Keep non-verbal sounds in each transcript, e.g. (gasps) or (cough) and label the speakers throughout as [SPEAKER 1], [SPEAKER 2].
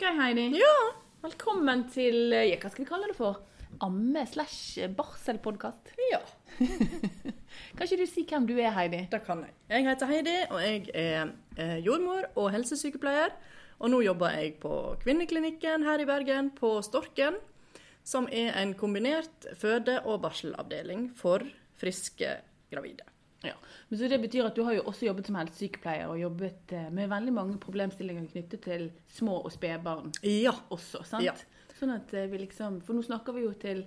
[SPEAKER 1] Ok, Heidi.
[SPEAKER 2] Ja.
[SPEAKER 1] Velkommen til ja, hva skal vi kalle det for? Amme slash barselpodkast.
[SPEAKER 2] Ja, (laughs)
[SPEAKER 1] Kan ikke du si hvem du er, Heidi?
[SPEAKER 2] det kan jeg. Jeg heter Heidi, og jeg er eh, jordmor og helsesykepleier. Og nå jobber jeg på Kvinneklinikken her i Bergen, på Storken. Som er en kombinert føde- og barselavdeling for friske gravide.
[SPEAKER 1] Ja. Men så Det betyr at du har jo også jobbet som helsesykepleier og jobbet eh, med veldig mange problemstillinger knyttet til små og spedbarn
[SPEAKER 2] Ja.
[SPEAKER 1] også. sant?
[SPEAKER 2] Ja.
[SPEAKER 1] Sånn at eh, vi liksom, For nå snakker vi jo til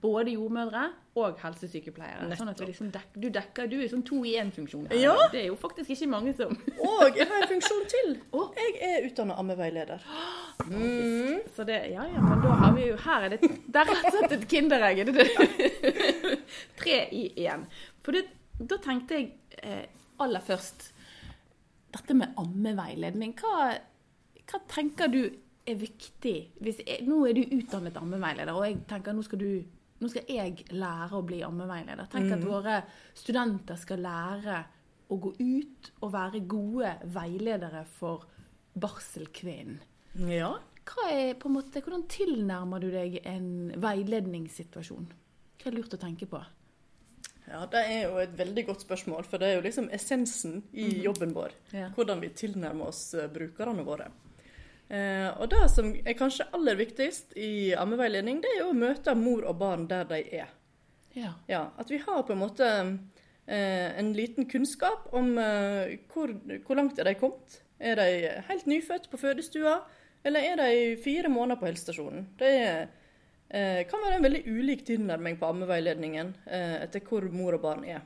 [SPEAKER 1] både jordmødre og helsesykepleiere. Sånn at vi liksom dek, Du dekker, du er sånn to i én-funksjon. her.
[SPEAKER 2] Ja.
[SPEAKER 1] Det er jo faktisk ikke mange som (laughs)
[SPEAKER 2] Og jeg har en funksjon til.
[SPEAKER 1] Oh.
[SPEAKER 2] Jeg er utdanna ammeveileder. (gasps)
[SPEAKER 1] Så det, ja, ja, men da har vi jo Her er det, (laughs) det er rett og slett et kinderegg. er det det? Tre i én. For det, da tenkte jeg eh, aller først Dette med ammeveiledning. Hva, hva tenker du er viktig? Jeg, nå er du utdannet ammeveileder, og jeg tenker nå skal, du, nå skal jeg lære å bli ammeveileder. Tenk at våre studenter skal lære å gå ut og være gode veiledere for barselkvinnen.
[SPEAKER 2] Ja.
[SPEAKER 1] Er, måte, hvordan tilnærmer du deg en veiledningssituasjon? Hva er lurt å tenke på?
[SPEAKER 2] Ja, det er jo et veldig godt spørsmål, for det er jo liksom essensen i jobben vår.
[SPEAKER 1] Ja.
[SPEAKER 2] Hvordan vi tilnærmer oss eh, brukerne våre. Eh, og det som er kanskje aller viktigst i ammeveiledning, det er jo å møte mor og barn der de er.
[SPEAKER 1] Ja.
[SPEAKER 2] Ja, At vi har på en måte eh, en liten kunnskap om eh, hvor, hvor langt er de kommet. Er de helt nyfødt på fødestua, eller er de fire måneder på helsestasjonen? Det er, eh, kan være en veldig ulik tilnærming på ammeveiledningen eh, etter hvor mor og barn er.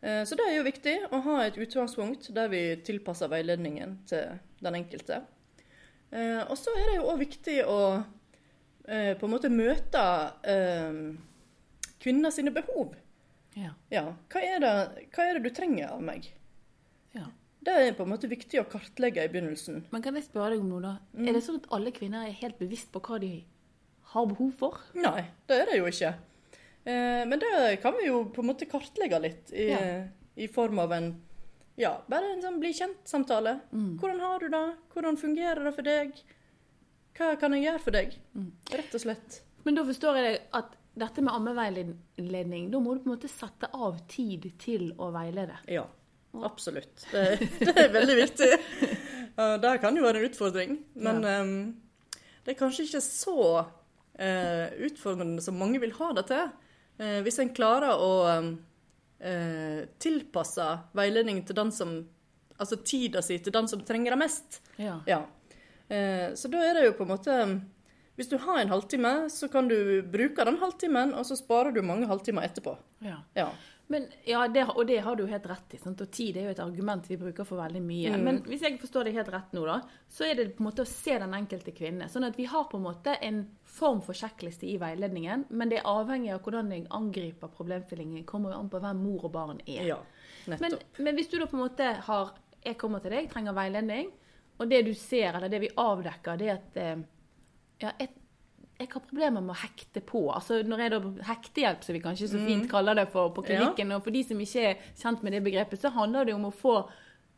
[SPEAKER 2] Eh, så det er jo viktig å ha et utgangspunkt der vi tilpasser veiledningen til den enkelte. Eh, og så er det jo òg viktig å eh, på en måte møte eh, kvinner sine behov.
[SPEAKER 1] Ja.
[SPEAKER 2] Ja, hva er, det, hva er det du trenger av meg?
[SPEAKER 1] ja.
[SPEAKER 2] Det er på en måte viktig å kartlegge i begynnelsen.
[SPEAKER 1] Men kan jeg spørre deg om noe, da? Er det sånn at alle kvinner er helt bevisst på hva de har behov for?
[SPEAKER 2] Nei, det er det jo ikke. Eh, men det kan vi jo på en måte kartlegge litt i,
[SPEAKER 1] Ja.
[SPEAKER 2] i form av en ja, bare en sånn bli kjent-samtale.
[SPEAKER 1] Mm.
[SPEAKER 2] Hvordan har du det? Hvordan fungerer det for deg? Hva kan jeg gjøre for deg?
[SPEAKER 1] Mm.
[SPEAKER 2] Rett og slett.
[SPEAKER 1] Men da forstår jeg at dette med ammeveiledning, da må du på en måte sette av tid til å veilede.
[SPEAKER 2] Ja, absolutt. Det, det er veldig viktig. (laughs) Det kan jo være en utfordring, men ehm, det er kanskje ikke så utfordrende som mange vil ha det til. Eh, hvis en klarer å eh, tilpasse veiledningen til den som Altså tida si til den som trenger det mest.
[SPEAKER 1] Ja.
[SPEAKER 2] Ja. Eh, så da er det jo på en måte Hvis du har en halvtime, så kan du bruke den halvtimen, og så sparer du mange halvtimer etterpå.
[SPEAKER 1] ja.
[SPEAKER 2] Ja.
[SPEAKER 1] Men, ja, det, og det har du helt rett i. Sant? Og tid er jo et argument vi bruker for veldig mye. Men hvis jeg forstår det helt rett nå, da, så er det på en måte å se den enkelte kvinne. Sånn at vi har på en måte en form for sjekkliste i veiledningen, men det er avhengig av hvordan jeg angriper problemstillingen. kommer jo an på hvem mor og barn er.
[SPEAKER 2] ja.
[SPEAKER 1] Men, men hvis du da på en måte har Jeg kommer til deg, trenger veiledning, og det du ser, eller det vi avdekker, det er at eh, ja, jeg, jeg har problemer med å hekte på. Altså når jeg da Hektehjelp, som vi kanskje så fint kaller det for, på klinikken. Og for de som ikke er kjent med det begrepet, så handler det om å få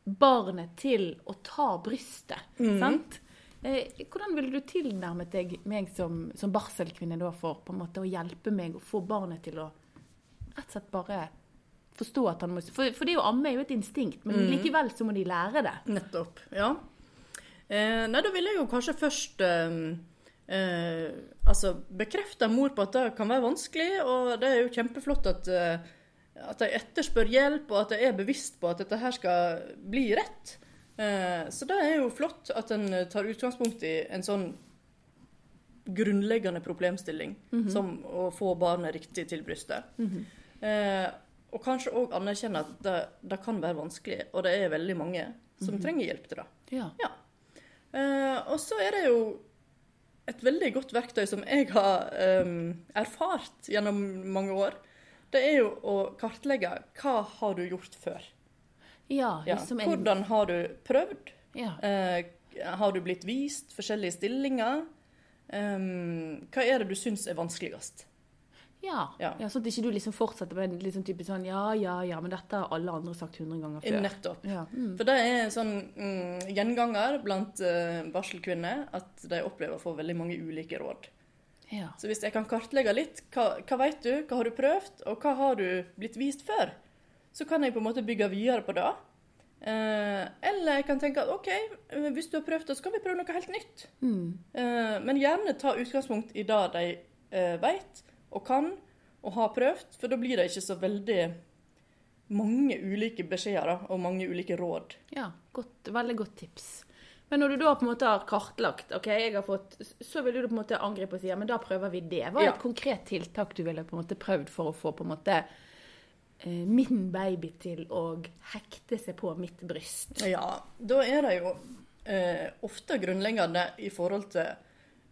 [SPEAKER 1] barnet til å ta brystet. Sant? Eh, hvordan ville du tilnærmet deg meg som, som barselkvinne da for på en måte å hjelpe meg å få barnet til å rett og slett bare forstå at han må For, for det å amme er jo et instinkt, men likevel så må de lære det.
[SPEAKER 2] Nettopp. Ja. Eh, nei, da vil jeg jo kanskje først eh, eh, altså bekrefter mor på at det kan være vanskelig, og det er jo kjempeflott at, eh, at de etterspør hjelp, og at de er bevisst på at dette her skal bli rett. Eh, så det er jo flott at en tar utgangspunkt i en sånn grunnleggende problemstilling som å få barnet riktig til brystet. eh, og kanskje òg anerkjenne at det, det kan være vanskelig, og det er veldig mange som trenger hjelp til det.
[SPEAKER 1] Ja.
[SPEAKER 2] Ja. Eh, og så er det jo et veldig godt verktøy som jeg har um, erfart gjennom mange år. Det er jo å kartlegge hva har du gjort før.
[SPEAKER 1] Ja, liksom ja.
[SPEAKER 2] Hvordan har du prøvd?
[SPEAKER 1] ja.
[SPEAKER 2] Uh, har du blitt vist forskjellige stillinger? Um, hva er det du syns er vanskeligst?
[SPEAKER 1] Ja.
[SPEAKER 2] Ja.
[SPEAKER 1] ja. Sånn at ikke du liksom fortsetter med en liksom type sånn ja, ja, ja, men dette har alle andre sagt hundre ganger før.
[SPEAKER 2] Nettopp.
[SPEAKER 1] Ja. Mm.
[SPEAKER 2] For det er sånn mm, gjenganger blant uh, barselkvinner at de opplever å få veldig mange ulike råd.
[SPEAKER 1] ja.
[SPEAKER 2] Så hvis jeg kan kartlegge litt, hva, hva vet du, hva har du prøvd, og hva har du blitt vist før, så kan jeg på en måte bygge videre på det. Uh, eller jeg kan tenke at OK, eh, hvis du har prøvd det, så kan vi prøve noe helt nytt.
[SPEAKER 1] Mm.
[SPEAKER 2] Uh, men gjerne ta utgangspunkt i det de uh, vet og kan og har prøvd, for da blir det ikke så veldig mange ulike beskjeder og mange ulike råd.
[SPEAKER 1] ja godt, veldig godt tips. Men når du da på en måte har kartlagt, ok, jeg har fått, så vil du på en måte angripe og si ja, men da prøver vi det. Hva er
[SPEAKER 2] Ja.
[SPEAKER 1] et konkret tiltak du ville på en måte prøvd for å få på en måte eh, min baby til å hekte seg på mitt bryst?
[SPEAKER 2] Ja, da er det jo eh, ofte grunnleggende i forhold til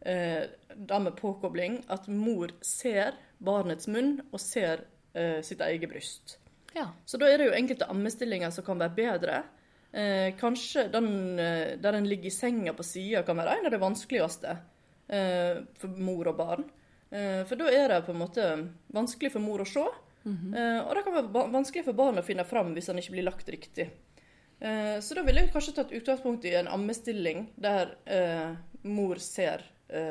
[SPEAKER 2] eh, det med påkobling at mor ser barnets munn og ser eh, sitt eget bryst.
[SPEAKER 1] Ja.
[SPEAKER 2] Så da er det jo enkelte ammestillinger som kan være bedre. Eh, kanskje den eh, der en ligger i senga på sida kan være en av de vanskeligste eh, for mor og barn. Eh, for da er det på en måte vanskelig for mor å se. eh, og det kan være vanskelig for barn å finne fram hvis han ikke blir lagt riktig. Så da ville jeg kanskje tatt utgangspunkt i en ammestilling der eh, mor ser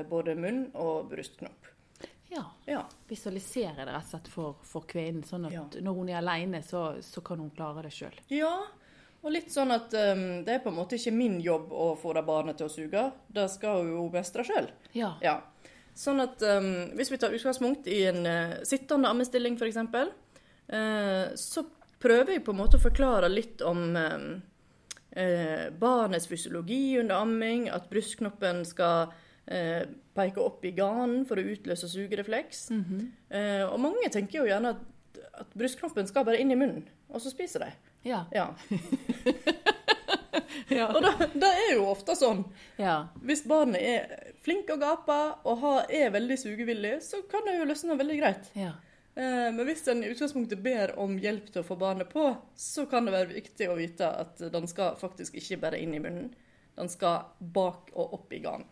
[SPEAKER 2] både munn og brystknopp.
[SPEAKER 1] ja.
[SPEAKER 2] Ja.
[SPEAKER 1] Visualisere det rett og slett for, for kvinnen, sånn at
[SPEAKER 2] Ja.
[SPEAKER 1] når hun er alene, så, så kan hun klare det sjøl.
[SPEAKER 2] Ja, og litt sånn at um, det er på en måte ikke min jobb å få det barnet til å suge. Det skal hun jo mestre sjøl.
[SPEAKER 1] Ja.
[SPEAKER 2] Ja. Sånn at um, hvis vi tar utgangspunkt i en uh, sittende ammestilling f.eks., uh, så prøver jeg på en måte å forklare litt om um, uh, barnets fysiologi under amming, at brystknoppen skal uh, peker opp i ganen for å utløse sugerefleks. Uh, og mange tenker jo gjerne at, at brystknoppen skal bare inn i munnen, og så spiser de.
[SPEAKER 1] Ja.
[SPEAKER 2] Ja. (laughs)
[SPEAKER 1] Ja.
[SPEAKER 2] Og det, det er jo ofte sånn.
[SPEAKER 1] ja.
[SPEAKER 2] Hvis barnet er flink og gaper og har, er veldig sugevillig, så kan det jo løsne veldig greit.
[SPEAKER 1] ja.
[SPEAKER 2] Eh, men hvis en i utgangspunktet ber om hjelp til å få barnet på, så kan det være viktig å vite at den skal faktisk ikke bare inn i munnen. Den skal bak og opp i ganen.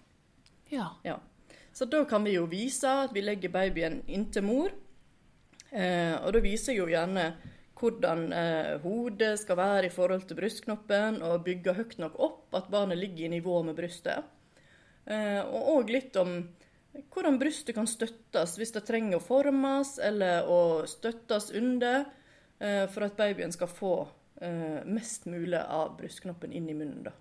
[SPEAKER 1] Ja.
[SPEAKER 2] Ja. Så da kan vi jo vise at vi legger babyen inntil mor. Eh, og da viser jeg jo gjerne hvordan eh, hodet skal være i forhold til brystknoppen, og bygge høyt nok opp at barnet ligger i nivå med brystet. Eh, og òg litt om hvordan brystet kan støttes hvis det trenger å formes, eller å støttes under, eh, for at babyen skal få eh, mest mulig av brystknoppen inn i munnen. da.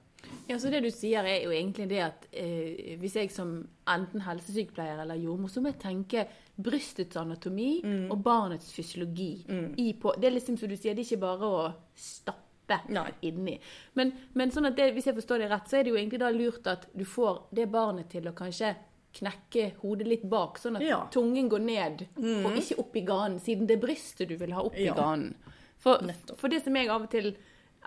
[SPEAKER 1] Ja, så Det du sier, er jo egentlig det at eh, hvis jeg som enten helsesykepleier eller jordmor, så må jeg tenke brystets anatomi
[SPEAKER 2] Mm.
[SPEAKER 1] og barnets fysiologi. I på, det er liksom som du sier, det er ikke bare å stappe
[SPEAKER 2] Nei.
[SPEAKER 1] inni. Men, men sånn det, hvis jeg forstår det rett, så er det jo egentlig da lurt at du får det barnet til å kanskje knekke hodet litt bak, sånn at
[SPEAKER 2] Ja. Mm.
[SPEAKER 1] tungen går ned og ikke opp i ganen, siden det er brystet du vil ha opp
[SPEAKER 2] Ja.
[SPEAKER 1] i ganen. For, for det som jeg av og til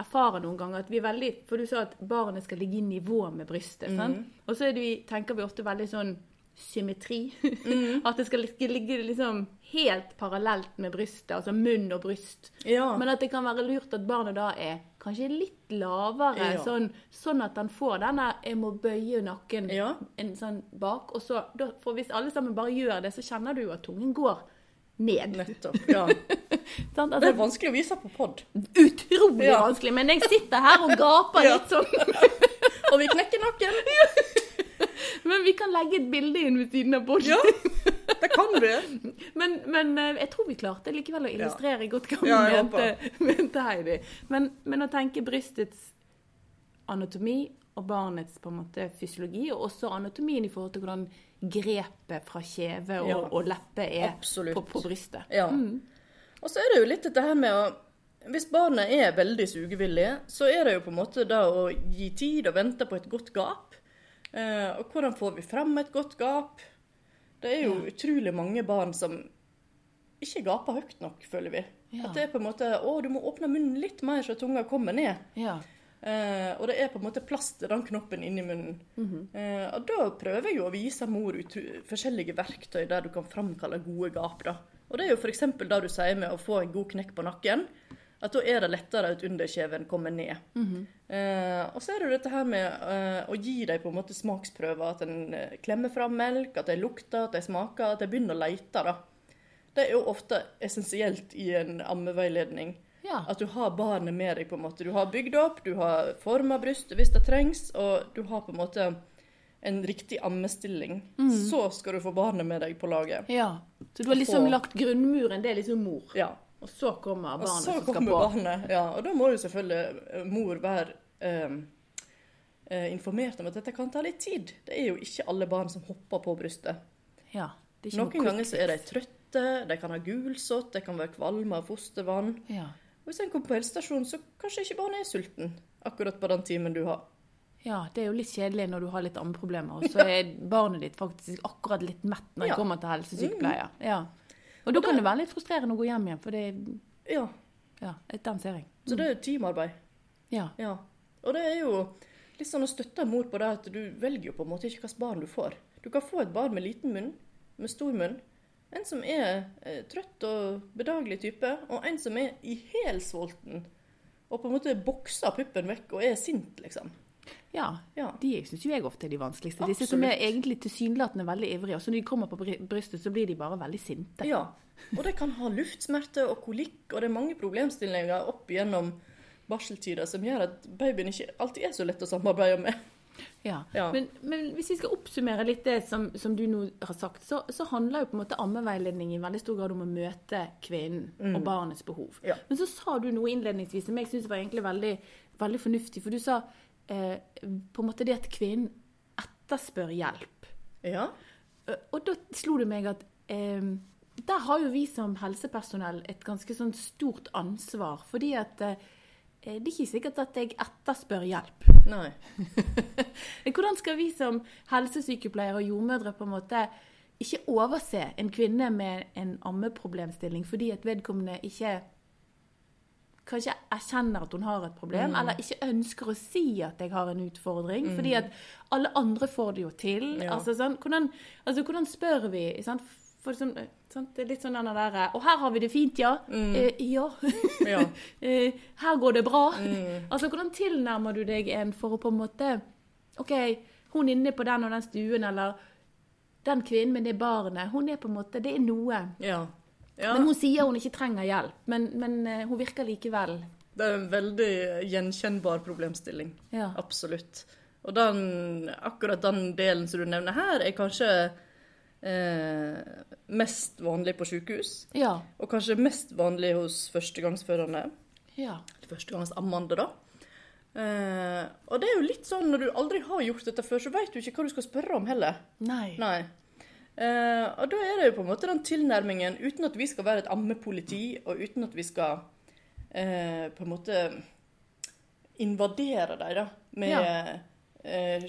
[SPEAKER 1] erfarer noen ganger, at vi er veldig For du sa at barnet skal ligge i nivå med brystet.
[SPEAKER 2] Mm.
[SPEAKER 1] sant? Og så er tenker vi ofte veldig sånn symmetri.
[SPEAKER 2] Mm. (laughs)
[SPEAKER 1] at det skal ligge, liksom helt parallelt med brystet, altså munn og bryst.
[SPEAKER 2] Ja.
[SPEAKER 1] Men at det kan være lurt at barnet da er kanskje litt lavere,
[SPEAKER 2] Ja.
[SPEAKER 1] sånn, sånn at han får denne 'jeg må bøye nakken'
[SPEAKER 2] Ja.
[SPEAKER 1] en sånn bak. Og så, da, for hvis alle sammen bare gjør det, så kjenner du at tungen går ned.
[SPEAKER 2] Nettopp. Ja. (laughs)
[SPEAKER 1] Sant?
[SPEAKER 2] Det er
[SPEAKER 1] Altså,
[SPEAKER 2] vanskelig å vise på pod.
[SPEAKER 1] utrolig
[SPEAKER 2] Ja.
[SPEAKER 1] vanskelig. Men jeg sitter her og gaper
[SPEAKER 2] Ja.
[SPEAKER 1] litt sånn. (laughs)
[SPEAKER 2] Og vi knekker nakken. (laughs)
[SPEAKER 1] Men vi kan legge et bilde inn ved siden av poden.
[SPEAKER 2] Ja, det kan vi.
[SPEAKER 1] Men, men eh, jeg tror vi klarte likevel å illustrere godt hva
[SPEAKER 2] vi
[SPEAKER 1] mente, mente Heidi. Men, men å tenke brystets anatomi og barnets på en måte fysiologi, og også anatomien i forhold til hvordan grepet fra kjeve og,
[SPEAKER 2] Ja.
[SPEAKER 1] og leppe er på, på brystet.
[SPEAKER 2] Ja. Og så er det jo litt dette her med å Hvis barnet er veldig sugevillig, så er det jo på en måte da å gi tid og vente på et godt gap. Eh, og hvordan får vi fram et godt gap? Det er jo utrolig mange barn som ikke gaper høyt nok, føler vi.
[SPEAKER 1] Ja.
[SPEAKER 2] At det er på en måte Å, du må åpne munnen litt mer så tunga kommer ned.
[SPEAKER 1] Ja.
[SPEAKER 2] Eh, og det er på en måte plass til den knoppen inni munnen. eh, og da prøver jeg jo å vise mor ut forskjellige verktøy der du kan framkalle gode gap. da. Og det er jo f.eks. det du sier med å få en god knekk på nakken. At da er det lettere at underkjeven kommer ned. eh, og så er det dette her med eh, å gi dem på en måte smaksprøver. At en eh, klemmer fram melk, at de lukter, at de smaker, at de begynner å leite. da. Det er jo ofte essensielt i en ammeveiledning.
[SPEAKER 1] Ja.
[SPEAKER 2] At du har barnet med deg. på en måte. Du har bygd opp, du har forma brystet hvis det trengs, og du har på en måte en riktig ammestilling. Så skal du få barnet med deg på laget.
[SPEAKER 1] ja. Så du har liksom
[SPEAKER 2] Få-
[SPEAKER 1] lagt grunnmuren, det er liksom mor.
[SPEAKER 2] Ja.
[SPEAKER 1] Og så kommer
[SPEAKER 2] Og
[SPEAKER 1] barnet
[SPEAKER 2] så
[SPEAKER 1] som skal på.
[SPEAKER 2] barnet. Ja, og da må jo selvfølgelig eh, mor være eh, eh, informert om at dette kan ta litt tid. Det er jo ikke alle barn som hopper på brystet.
[SPEAKER 1] Ja.
[SPEAKER 2] Noen ganger så er de trøtte, de kan ha gulsott, de kan være kvalme av fostervann.
[SPEAKER 1] Ja.
[SPEAKER 2] Og hvis en kommer på helsestasjonen, så kanskje ikke barnet er sulten akkurat på den timen du har.
[SPEAKER 1] ja, det er jo litt kjedelig når du har litt ammeproblemer, og så er barnet ditt faktisk akkurat litt mett når
[SPEAKER 2] Ja.
[SPEAKER 1] kommer til helsesykepleier. Ja. Og da kan det være litt frustrerende å gå hjem igjen, for det
[SPEAKER 2] Ja,
[SPEAKER 1] Ja, den ser jeg.
[SPEAKER 2] så det er jo teamarbeid.
[SPEAKER 1] Ja.
[SPEAKER 2] Ja. Og det er jo litt sånn å støtte mor på det at du velger jo på en måte ikke hvilket barn du får. Du kan få et barn med liten munn, med stor munn. En som er eh, trøtt og bedagelig type, og en som er ihelsvolten. Og på en måte bokser puppen vekk og er sint, liksom.
[SPEAKER 1] ja.
[SPEAKER 2] Ja.
[SPEAKER 1] De syns jo jeg ofte er de vanskeligste. Disse som er
[SPEAKER 2] Absolutt.
[SPEAKER 1] egentlig tilsynelatende veldig ivrige, og så når de kommer på brystet, så blir de bare veldig sinte.
[SPEAKER 2] ja. Og de kan ha luftsmerter og kolikk, og det er mange problemstillinger opp igjennom barseltida som gjør at babyen ikke alltid er så lett å samarbeide med.
[SPEAKER 1] Ja.
[SPEAKER 2] Ja.
[SPEAKER 1] Men, men hvis vi skal oppsummere litt det som, som du nå har sagt, så, så handler jo på en måte ammeveiledning i veldig stor grad om å møte kvinnen og barnets behov.
[SPEAKER 2] Ja.
[SPEAKER 1] Men så sa du noe innledningsvis som jeg syns var egentlig veldig, veldig fornuftig. For du sa eh, på en måte det at kvinnen etterspør hjelp.
[SPEAKER 2] Ja.
[SPEAKER 1] Og da slo det meg at eh, der har jo vi som helsepersonell et ganske sånn stort ansvar. Fordi at eh, det er ikke sikkert at jeg etterspør hjelp.
[SPEAKER 2] Nei. (laughs)
[SPEAKER 1] Hvordan skal vi som helsesykepleiere og jordmødre på en måte ikke overse en kvinne med en ammeproblemstilling fordi at vedkommende ikke kanskje erkjenner at hun har et problem, eller ikke ønsker å si at jeg har en utfordring, fordi at alle andre får det jo til.
[SPEAKER 2] Ja.
[SPEAKER 1] Altså, sånn, hvordan, altså, hvordan spør vi? Sant? For sånn, sant? Det er litt sånn den der Og her har vi det fint, ja. Eh, ja.
[SPEAKER 2] Ja. (laughs)
[SPEAKER 1] Eh, her går det bra. Altså, hvordan tilnærmer du deg en for å på en måte OK, hun inne på den og den stuen, eller den kvinnen med det barnet, hun er på en måte Det er noe.
[SPEAKER 2] Ja. ja.
[SPEAKER 1] Men hun sier hun ikke trenger hjelp. Men, men eh, hun virker likevel
[SPEAKER 2] Det er en veldig gjenkjennbar problemstilling.
[SPEAKER 1] Ja.
[SPEAKER 2] Absolutt. Og den, akkurat den delen som du nevner her, er kanskje eh, mest vanlig på sykehus.
[SPEAKER 1] Ja.
[SPEAKER 2] Og kanskje mest vanlig hos førstegangsfødende.
[SPEAKER 1] ja.
[SPEAKER 2] Førstegangsammende, da. Eh, og det er jo litt sånn når du aldri har gjort dette før, så vet du ikke hva du skal spørre om heller.
[SPEAKER 1] Nei.
[SPEAKER 2] Nei. Eh, og da er det jo på en måte den tilnærmingen, uten at vi skal være et ammepoliti, og uten at vi skal eh, på en måte invadere dem da, med
[SPEAKER 1] Ja.
[SPEAKER 2] eh,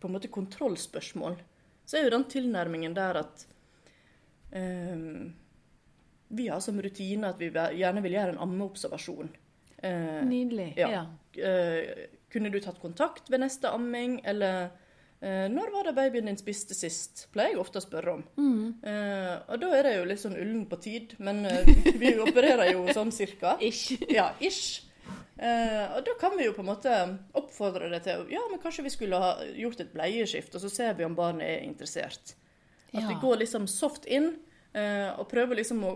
[SPEAKER 2] på en måte kontrollspørsmål, så er jo den tilnærmingen der at eh, vi har som rutine at vi gjerne vil gjøre en ammeobservasjon. Eh,
[SPEAKER 1] Nydelig.
[SPEAKER 2] ja.
[SPEAKER 1] Ja.
[SPEAKER 2] Eh, kunne du tatt kontakt ved neste amming, eller eh, når var det babyen din spiste sist? Pleier jeg ofte å spørre om. Eh, og da er det jo litt sånn ullen på tid, men eh, (laughs) vi opererer jo sånn cirka.
[SPEAKER 1] Ish.
[SPEAKER 2] Ja, ish. Eh, og da kan vi jo på en måte oppfordre det til Ja, men kanskje vi skulle ha gjort et bleieskift, og så ser vi om barnet er interessert. At
[SPEAKER 1] Ja.
[SPEAKER 2] vi går liksom soft inn eh, og prøver liksom å,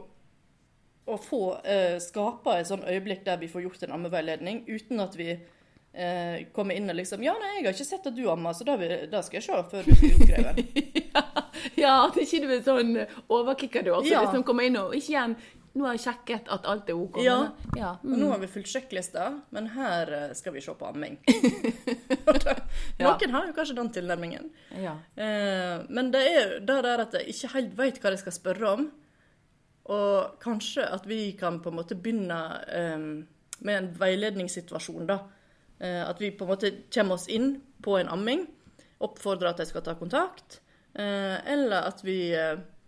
[SPEAKER 2] å få eh, skape et sånn øyeblikk der vi får gjort en ammeveiledning, uten at vi eh, kommer inn og liksom Ja, nei, jeg har ikke sett at du ammer, så da, skal jeg se før du blir utskrevet. (laughs)
[SPEAKER 1] ja, at ikke du er sånn overkicker du. Altså,
[SPEAKER 2] Ja.
[SPEAKER 1] Liksom kommer inn og ikke igjen Nå har jeg sjekket at alt er OK.
[SPEAKER 2] Ja.
[SPEAKER 1] ja.
[SPEAKER 2] Og nå har vi fulgt sjekklista, men her eh, skal vi se på amming. (laughs) (laughs)
[SPEAKER 1] Ja.
[SPEAKER 2] Noen har jo kanskje den tilnærmingen.
[SPEAKER 1] ja.
[SPEAKER 2] Eh, men det er det der at jeg ikke helt vet hva jeg skal spørre om. Og kanskje at vi kan på en måte begynne eh, med en veiledningssituasjon, da. Eh, at vi på en måte kommer oss inn på en amming, oppfordrer at de skal ta kontakt. Eh, eller at vi, eh, vi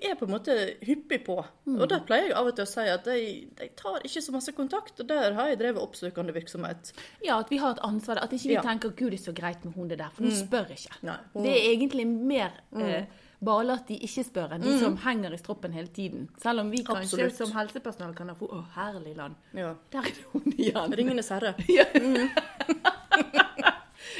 [SPEAKER 2] er på en måte hyppig på. Og der pleier jeg av og til å si at de, de tar ikke så masse kontakt, og der har jeg drevet oppsøkende virksomhet.
[SPEAKER 1] ja, at vi har et ansvar. At ikke vi
[SPEAKER 2] Ja.
[SPEAKER 1] tenker 'gud, det er så greit med hun det der', for hun spør ikke.
[SPEAKER 2] Nei.
[SPEAKER 1] Det er egentlig mer eh, bare at de ikke spør, enn de som henger i stroppen hele tiden. Selv om vi kanskje
[SPEAKER 2] Absolutt.
[SPEAKER 1] som helsepersonell kan ha 'Å, herlig land'.
[SPEAKER 2] Ja.
[SPEAKER 1] Der er det hun igjen.
[SPEAKER 2] Ringenes herre. (laughs)
[SPEAKER 1] Ja. (laughs)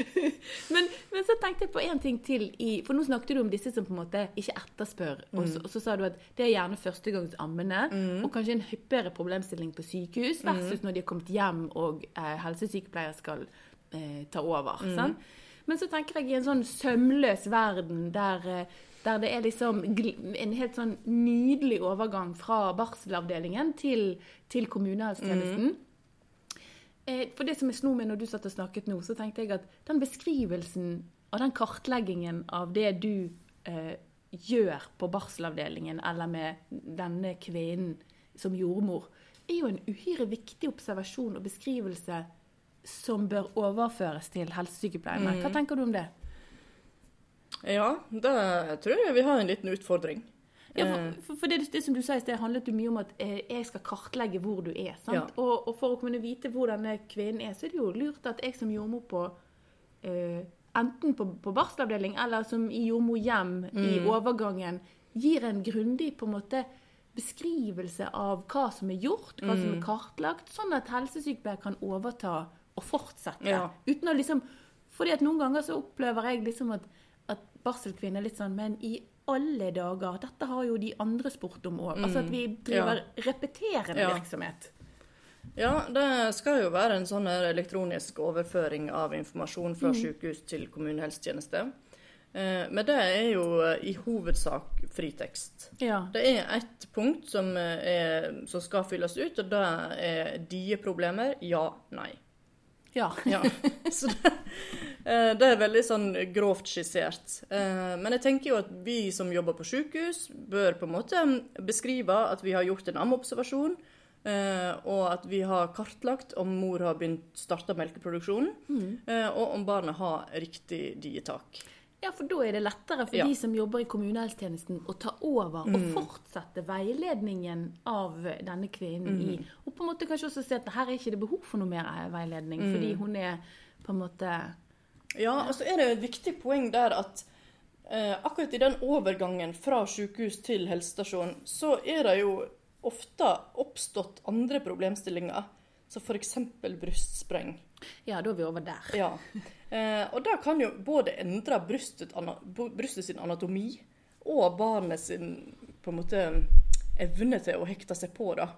[SPEAKER 1] (laughs) men, men så tenkte jeg på en ting til i For nå snakket du om disse som på en måte ikke etterspør. Og, så, og så sa du at det er gjerne førstegangsammene, og kanskje en hyppigere problemstilling på sykehus versus når de har kommet hjem og eh, helsesykepleier skal eh, ta over. Sånn? Men så tenker jeg i en sånn sømløs verden der, eh, der det er liksom en helt sånn nydelig overgang fra barselavdelingen til, til kommunehelsetjenesten. Eh, For det som jeg slo med når du satt og snakket nå, så tenkte jeg at den beskrivelsen og den kartleggingen av det du eh, gjør på barselavdelingen eller med denne kvinnen som jordmor, er jo en uhyre viktig observasjon og beskrivelse som bør overføres til helsesykepleierne. Hva tenker du om det?
[SPEAKER 2] Ja, det tror jeg vi har en liten utfordring.
[SPEAKER 1] Ja,
[SPEAKER 2] Eh.
[SPEAKER 1] for, for, for det, det som du sa i sted, handlet jo mye om at eh, jeg skal kartlegge hvor du er. sant?
[SPEAKER 2] Ja.
[SPEAKER 1] Og, og for å kunne vite hvor denne kvinnen er, så er det jo lurt at jeg som jordmor på eh, enten på, på barselavdeling eller som i jordmorhjem i
[SPEAKER 2] Mm.
[SPEAKER 1] overgangen, gir en grundig på en måte beskrivelse av hva som er gjort, hva
[SPEAKER 2] Mm.
[SPEAKER 1] som er kartlagt, sånn at helsesykepleier kan overta og fortsette.
[SPEAKER 2] Ja.
[SPEAKER 1] Uten å liksom fordi at noen ganger så opplever jeg liksom at, at barselkvinner er litt sånn Men i alle dager, dette har jo de andre spurt om òg. Altså at vi driver repeterende
[SPEAKER 2] Mm. Ja.
[SPEAKER 1] virksomhet.
[SPEAKER 2] Ja, det skal jo være en sånn elektronisk overføring av informasjon
[SPEAKER 1] Mm.
[SPEAKER 2] fra sykehus til kommunehelsetjeneste. Eh, Men det er jo eh, i hovedsak fritekst.
[SPEAKER 1] Ja.
[SPEAKER 2] Det er ett punkt som, eh, er, som skal fylles ut, og det er die-problemer. Ja, nei.
[SPEAKER 1] Ja. (laughs)
[SPEAKER 2] Ja. Så det, eh, det er veldig sånn grovt skissert. Eh, Men jeg tenker jo at vi som jobber på sykehus, bør på en måte beskrive at vi har gjort en ammeobservasjon, eh, og at vi har kartlagt om mor har begynt starta melkeproduksjonen, mm. og om barnet har riktig dietak.
[SPEAKER 1] Ja, for da er det lettere for
[SPEAKER 2] Ja. Mm.
[SPEAKER 1] de som jobber i kommunehelsetjenesten å ta over og fortsette veiledningen av denne kvinnen
[SPEAKER 2] Mm.
[SPEAKER 1] i Og på en måte kanskje også se at her er ikke det behov for noe mer veiledning,
[SPEAKER 2] Mm.
[SPEAKER 1] fordi hun er på en måte
[SPEAKER 2] Ja, og så er det et viktig poeng der at eh, akkurat i den overgangen fra sykehus til helsestasjon, så er det jo ofte oppstått andre problemstillinger. som f.eks. brystspreng.
[SPEAKER 1] Ja, da er vi over der.
[SPEAKER 2] Ja. Eh, og det kan jo både endre brystet, ana- brystet sin anatomi og barnet sin på en måte evne til å hekte seg på da.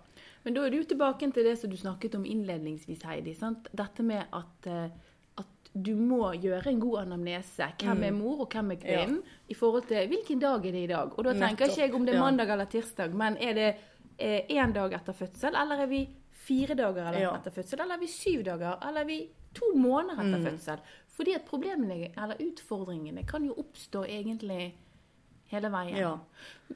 [SPEAKER 1] Men da er du tilbake til det som du snakket om innledningsvis, Heidi. Sant? Dette med at, eh, at du må gjøre en god anamnese. Hvem
[SPEAKER 2] Mm.
[SPEAKER 1] er mor, og hvem er kvinnen? I forhold til hvilken dag er det i dag. Og da tenker
[SPEAKER 2] Nettopp,
[SPEAKER 1] ikke jeg om det er mandag eller tirsdag, men er det én dag etter fødsel, eller er vi fire dager eller
[SPEAKER 2] Ja.
[SPEAKER 1] etter fødsel, eller er vi syv dager, eller er vi to måneder etter
[SPEAKER 2] Mm.
[SPEAKER 1] fødsel? Fordi at problemene, eller utfordringene, kan jo oppstå egentlig hele veien.
[SPEAKER 2] Ja.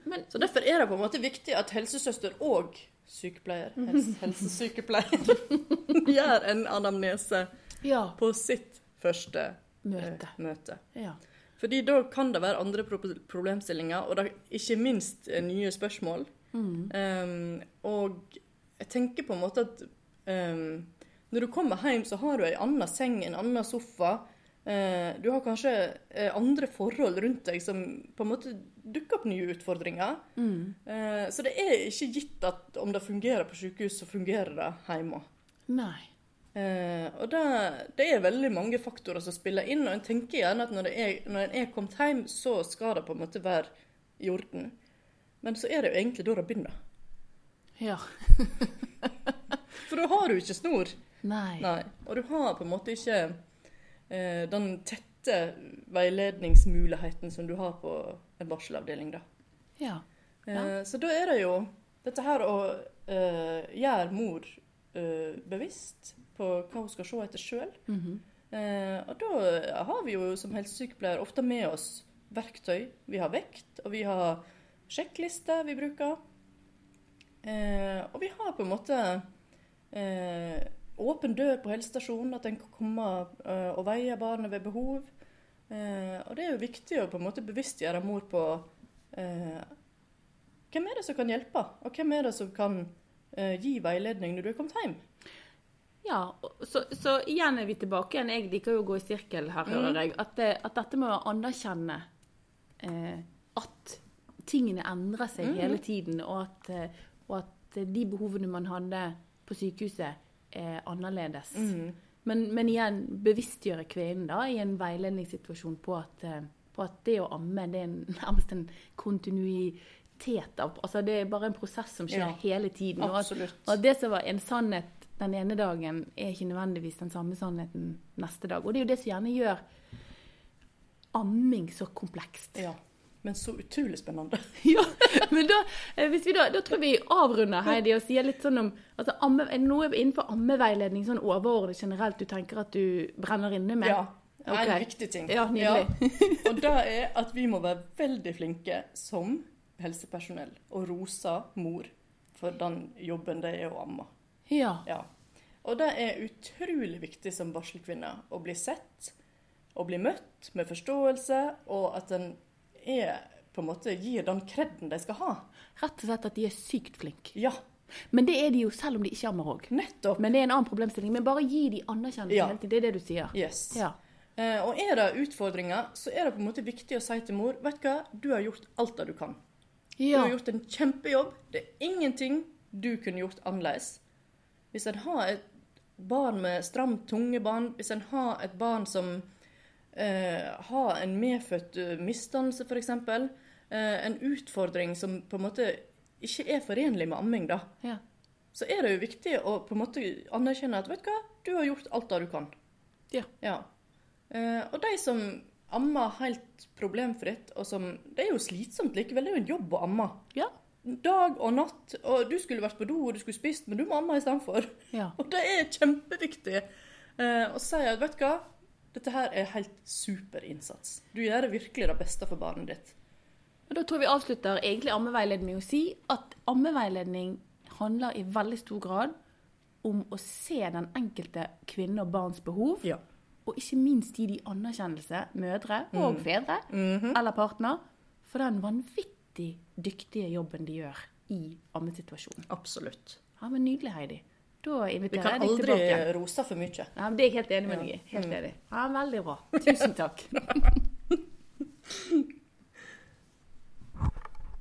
[SPEAKER 1] Men
[SPEAKER 2] Så derfor er det på en måte viktig at helsesøster og sykepleier, helse, helsesykepleier, (laughs) gjør en anamnese
[SPEAKER 1] ja,
[SPEAKER 2] på sitt første
[SPEAKER 1] møte.
[SPEAKER 2] eh, møte.
[SPEAKER 1] Ja.
[SPEAKER 2] Fordi da kan det være andre pro problemstillinger, og da, ikke minst eh, nye spørsmål. Um, og jeg tenker på en måte at um, når du kommer hjem, så har du ei anna seng, en annen sofa. Uh, du har kanskje uh, andre forhold rundt deg som på en måte dukker opp nye utfordringer. Eh, så det er ikke gitt at om det fungerer på sykehus, så fungerer det hjemme.
[SPEAKER 1] Nei.
[SPEAKER 2] Og det, det er veldig mange faktorer som spiller inn, og en tenker gjerne at når, det er, når en er kommet hjem, så skal det på en måte være i orden. Men så er det jo egentlig da det begynner.
[SPEAKER 1] Ja. (laughs)
[SPEAKER 2] For da har du ikke snor.
[SPEAKER 1] Nei.
[SPEAKER 2] Nei. Og du har på en måte ikke eh, den tette veiledningsmuligheten som du har på en barselavdeling, da.
[SPEAKER 1] Ja.
[SPEAKER 2] Eh, Så da er det jo dette her å eh, gjøre mor eh, bevisst på hva hun skal se etter sjøl.
[SPEAKER 1] Mhm.
[SPEAKER 2] Eh, og da har vi jo som helsesykepleier ofte med oss verktøy. Vi har vekt, og vi har sjekklister vi bruker. Eh, og vi har på en måte eh, åpen dør på helsestasjonen, at en kan komme eh, og veie barnet ved behov. Eh, og det er jo viktig å på en måte bevisstgjøre mor på eh, hvem er det som kan hjelpe, og hvem er det som kan eh, gi veiledning når du er kommet hjem.
[SPEAKER 1] Ja, så, så igjen er vi tilbake igjen. Jeg liker jo å gå i sirkel her, hører jeg. At, det, at dette med å anerkjenne eh, at tingene endrer seg hele tiden, og at, eh, de behovene man hadde på sykehuset, er annerledes. Men, men igjen, bevisstgjøre kvinnen da, i en veiledningssituasjon på at, eh, på at det å amme det er nærmest en kontinuitet av Altså det er bare en prosess som skjer
[SPEAKER 2] Ja,
[SPEAKER 1] hele tiden. Og at, og det som var en sannhet den ene dagen, er ikke nødvendigvis den samme sannheten neste dag. Og det er jo det som gjerne gjør amming så komplekst.
[SPEAKER 2] Ja. Men så utrolig spennende. (laughs)
[SPEAKER 1] Ja, men da, eh, da, da tror vi avrunder, Heidi, og sier litt sånn om altså, amme, Er det noe innenfor ammeveiledning sånn overordnet generelt du tenker at du brenner inne med?
[SPEAKER 2] Ja. Det er
[SPEAKER 1] Ok.
[SPEAKER 2] en viktig ting.
[SPEAKER 1] Ja, nydelig. (laughs)
[SPEAKER 2] Og det er at vi må være veldig flinke som helsepersonell og rose mor for den jobben det er å amme.
[SPEAKER 1] Ja.
[SPEAKER 2] Ja. Og det er utrolig viktig som barselkvinne å bli sett og bli møtt med forståelse, og at en er på en måte gir den kreden de skal ha.
[SPEAKER 1] Rett og slett at de er sykt flinke.
[SPEAKER 2] Ja,
[SPEAKER 1] Men det er de jo selv om de ikke ammer òg. Men det er en annen problemstilling. Men bare gi de anerkjennelse
[SPEAKER 2] Ja.
[SPEAKER 1] hele tiden. Det er det du sier.
[SPEAKER 2] Yes.
[SPEAKER 1] Ja.
[SPEAKER 2] Eh, og er det utfordringer, så er det på en måte viktig å si til mor vet du hva, du har gjort alt det du kan.
[SPEAKER 1] Ja.
[SPEAKER 2] Du har gjort en kjempejobb. Det er ingenting du kunne gjort annerledes. Hvis en har et barn med stram tungebånd, hvis en har et barn som eh, har en medfødt uh, misdannelse, f.eks., eh, en utfordring som på en måte ikke er forenlig med amming, da,
[SPEAKER 1] ja.
[SPEAKER 2] så er det jo viktig å på en måte anerkjenne at vet du hva, du har gjort alt det du kan.
[SPEAKER 1] Ja.
[SPEAKER 2] Ja. Eh, og de som ammer helt problemfritt, og som Det er jo slitsomt likevel, det er jo en jobb å amme.
[SPEAKER 1] Ja.
[SPEAKER 2] Dag og natt, og du skulle vært på do og du skulle spist, men du må amme istedenfor.
[SPEAKER 1] ja. (laughs)
[SPEAKER 2] Og det er kjempeviktig eh, å si at vet du hva, dette her er helt super innsats. Du gjør det virkelig det beste for barnet ditt.
[SPEAKER 1] Og Da tror vi avslutter egentlig ammeveiledning med å si at ammeveiledning handler i veldig stor grad om å se den enkelte kvinne og barns behov,
[SPEAKER 2] Ja.
[SPEAKER 1] og ikke minst gi de anerkjennelse, mødre og fedre eller partner, for den vanvittig dyktige jobben de gjør i ammesituasjonen.
[SPEAKER 2] Absolutt.
[SPEAKER 1] Ja, men Nydelig, Heidi. Da inviterer jeg deg tilbake.
[SPEAKER 2] Vi kan aldri rose for mye.
[SPEAKER 1] Ja, det er jeg helt enig med deg i. Helt mm. enig. Ja, veldig bra. Tusen takk. (laughs)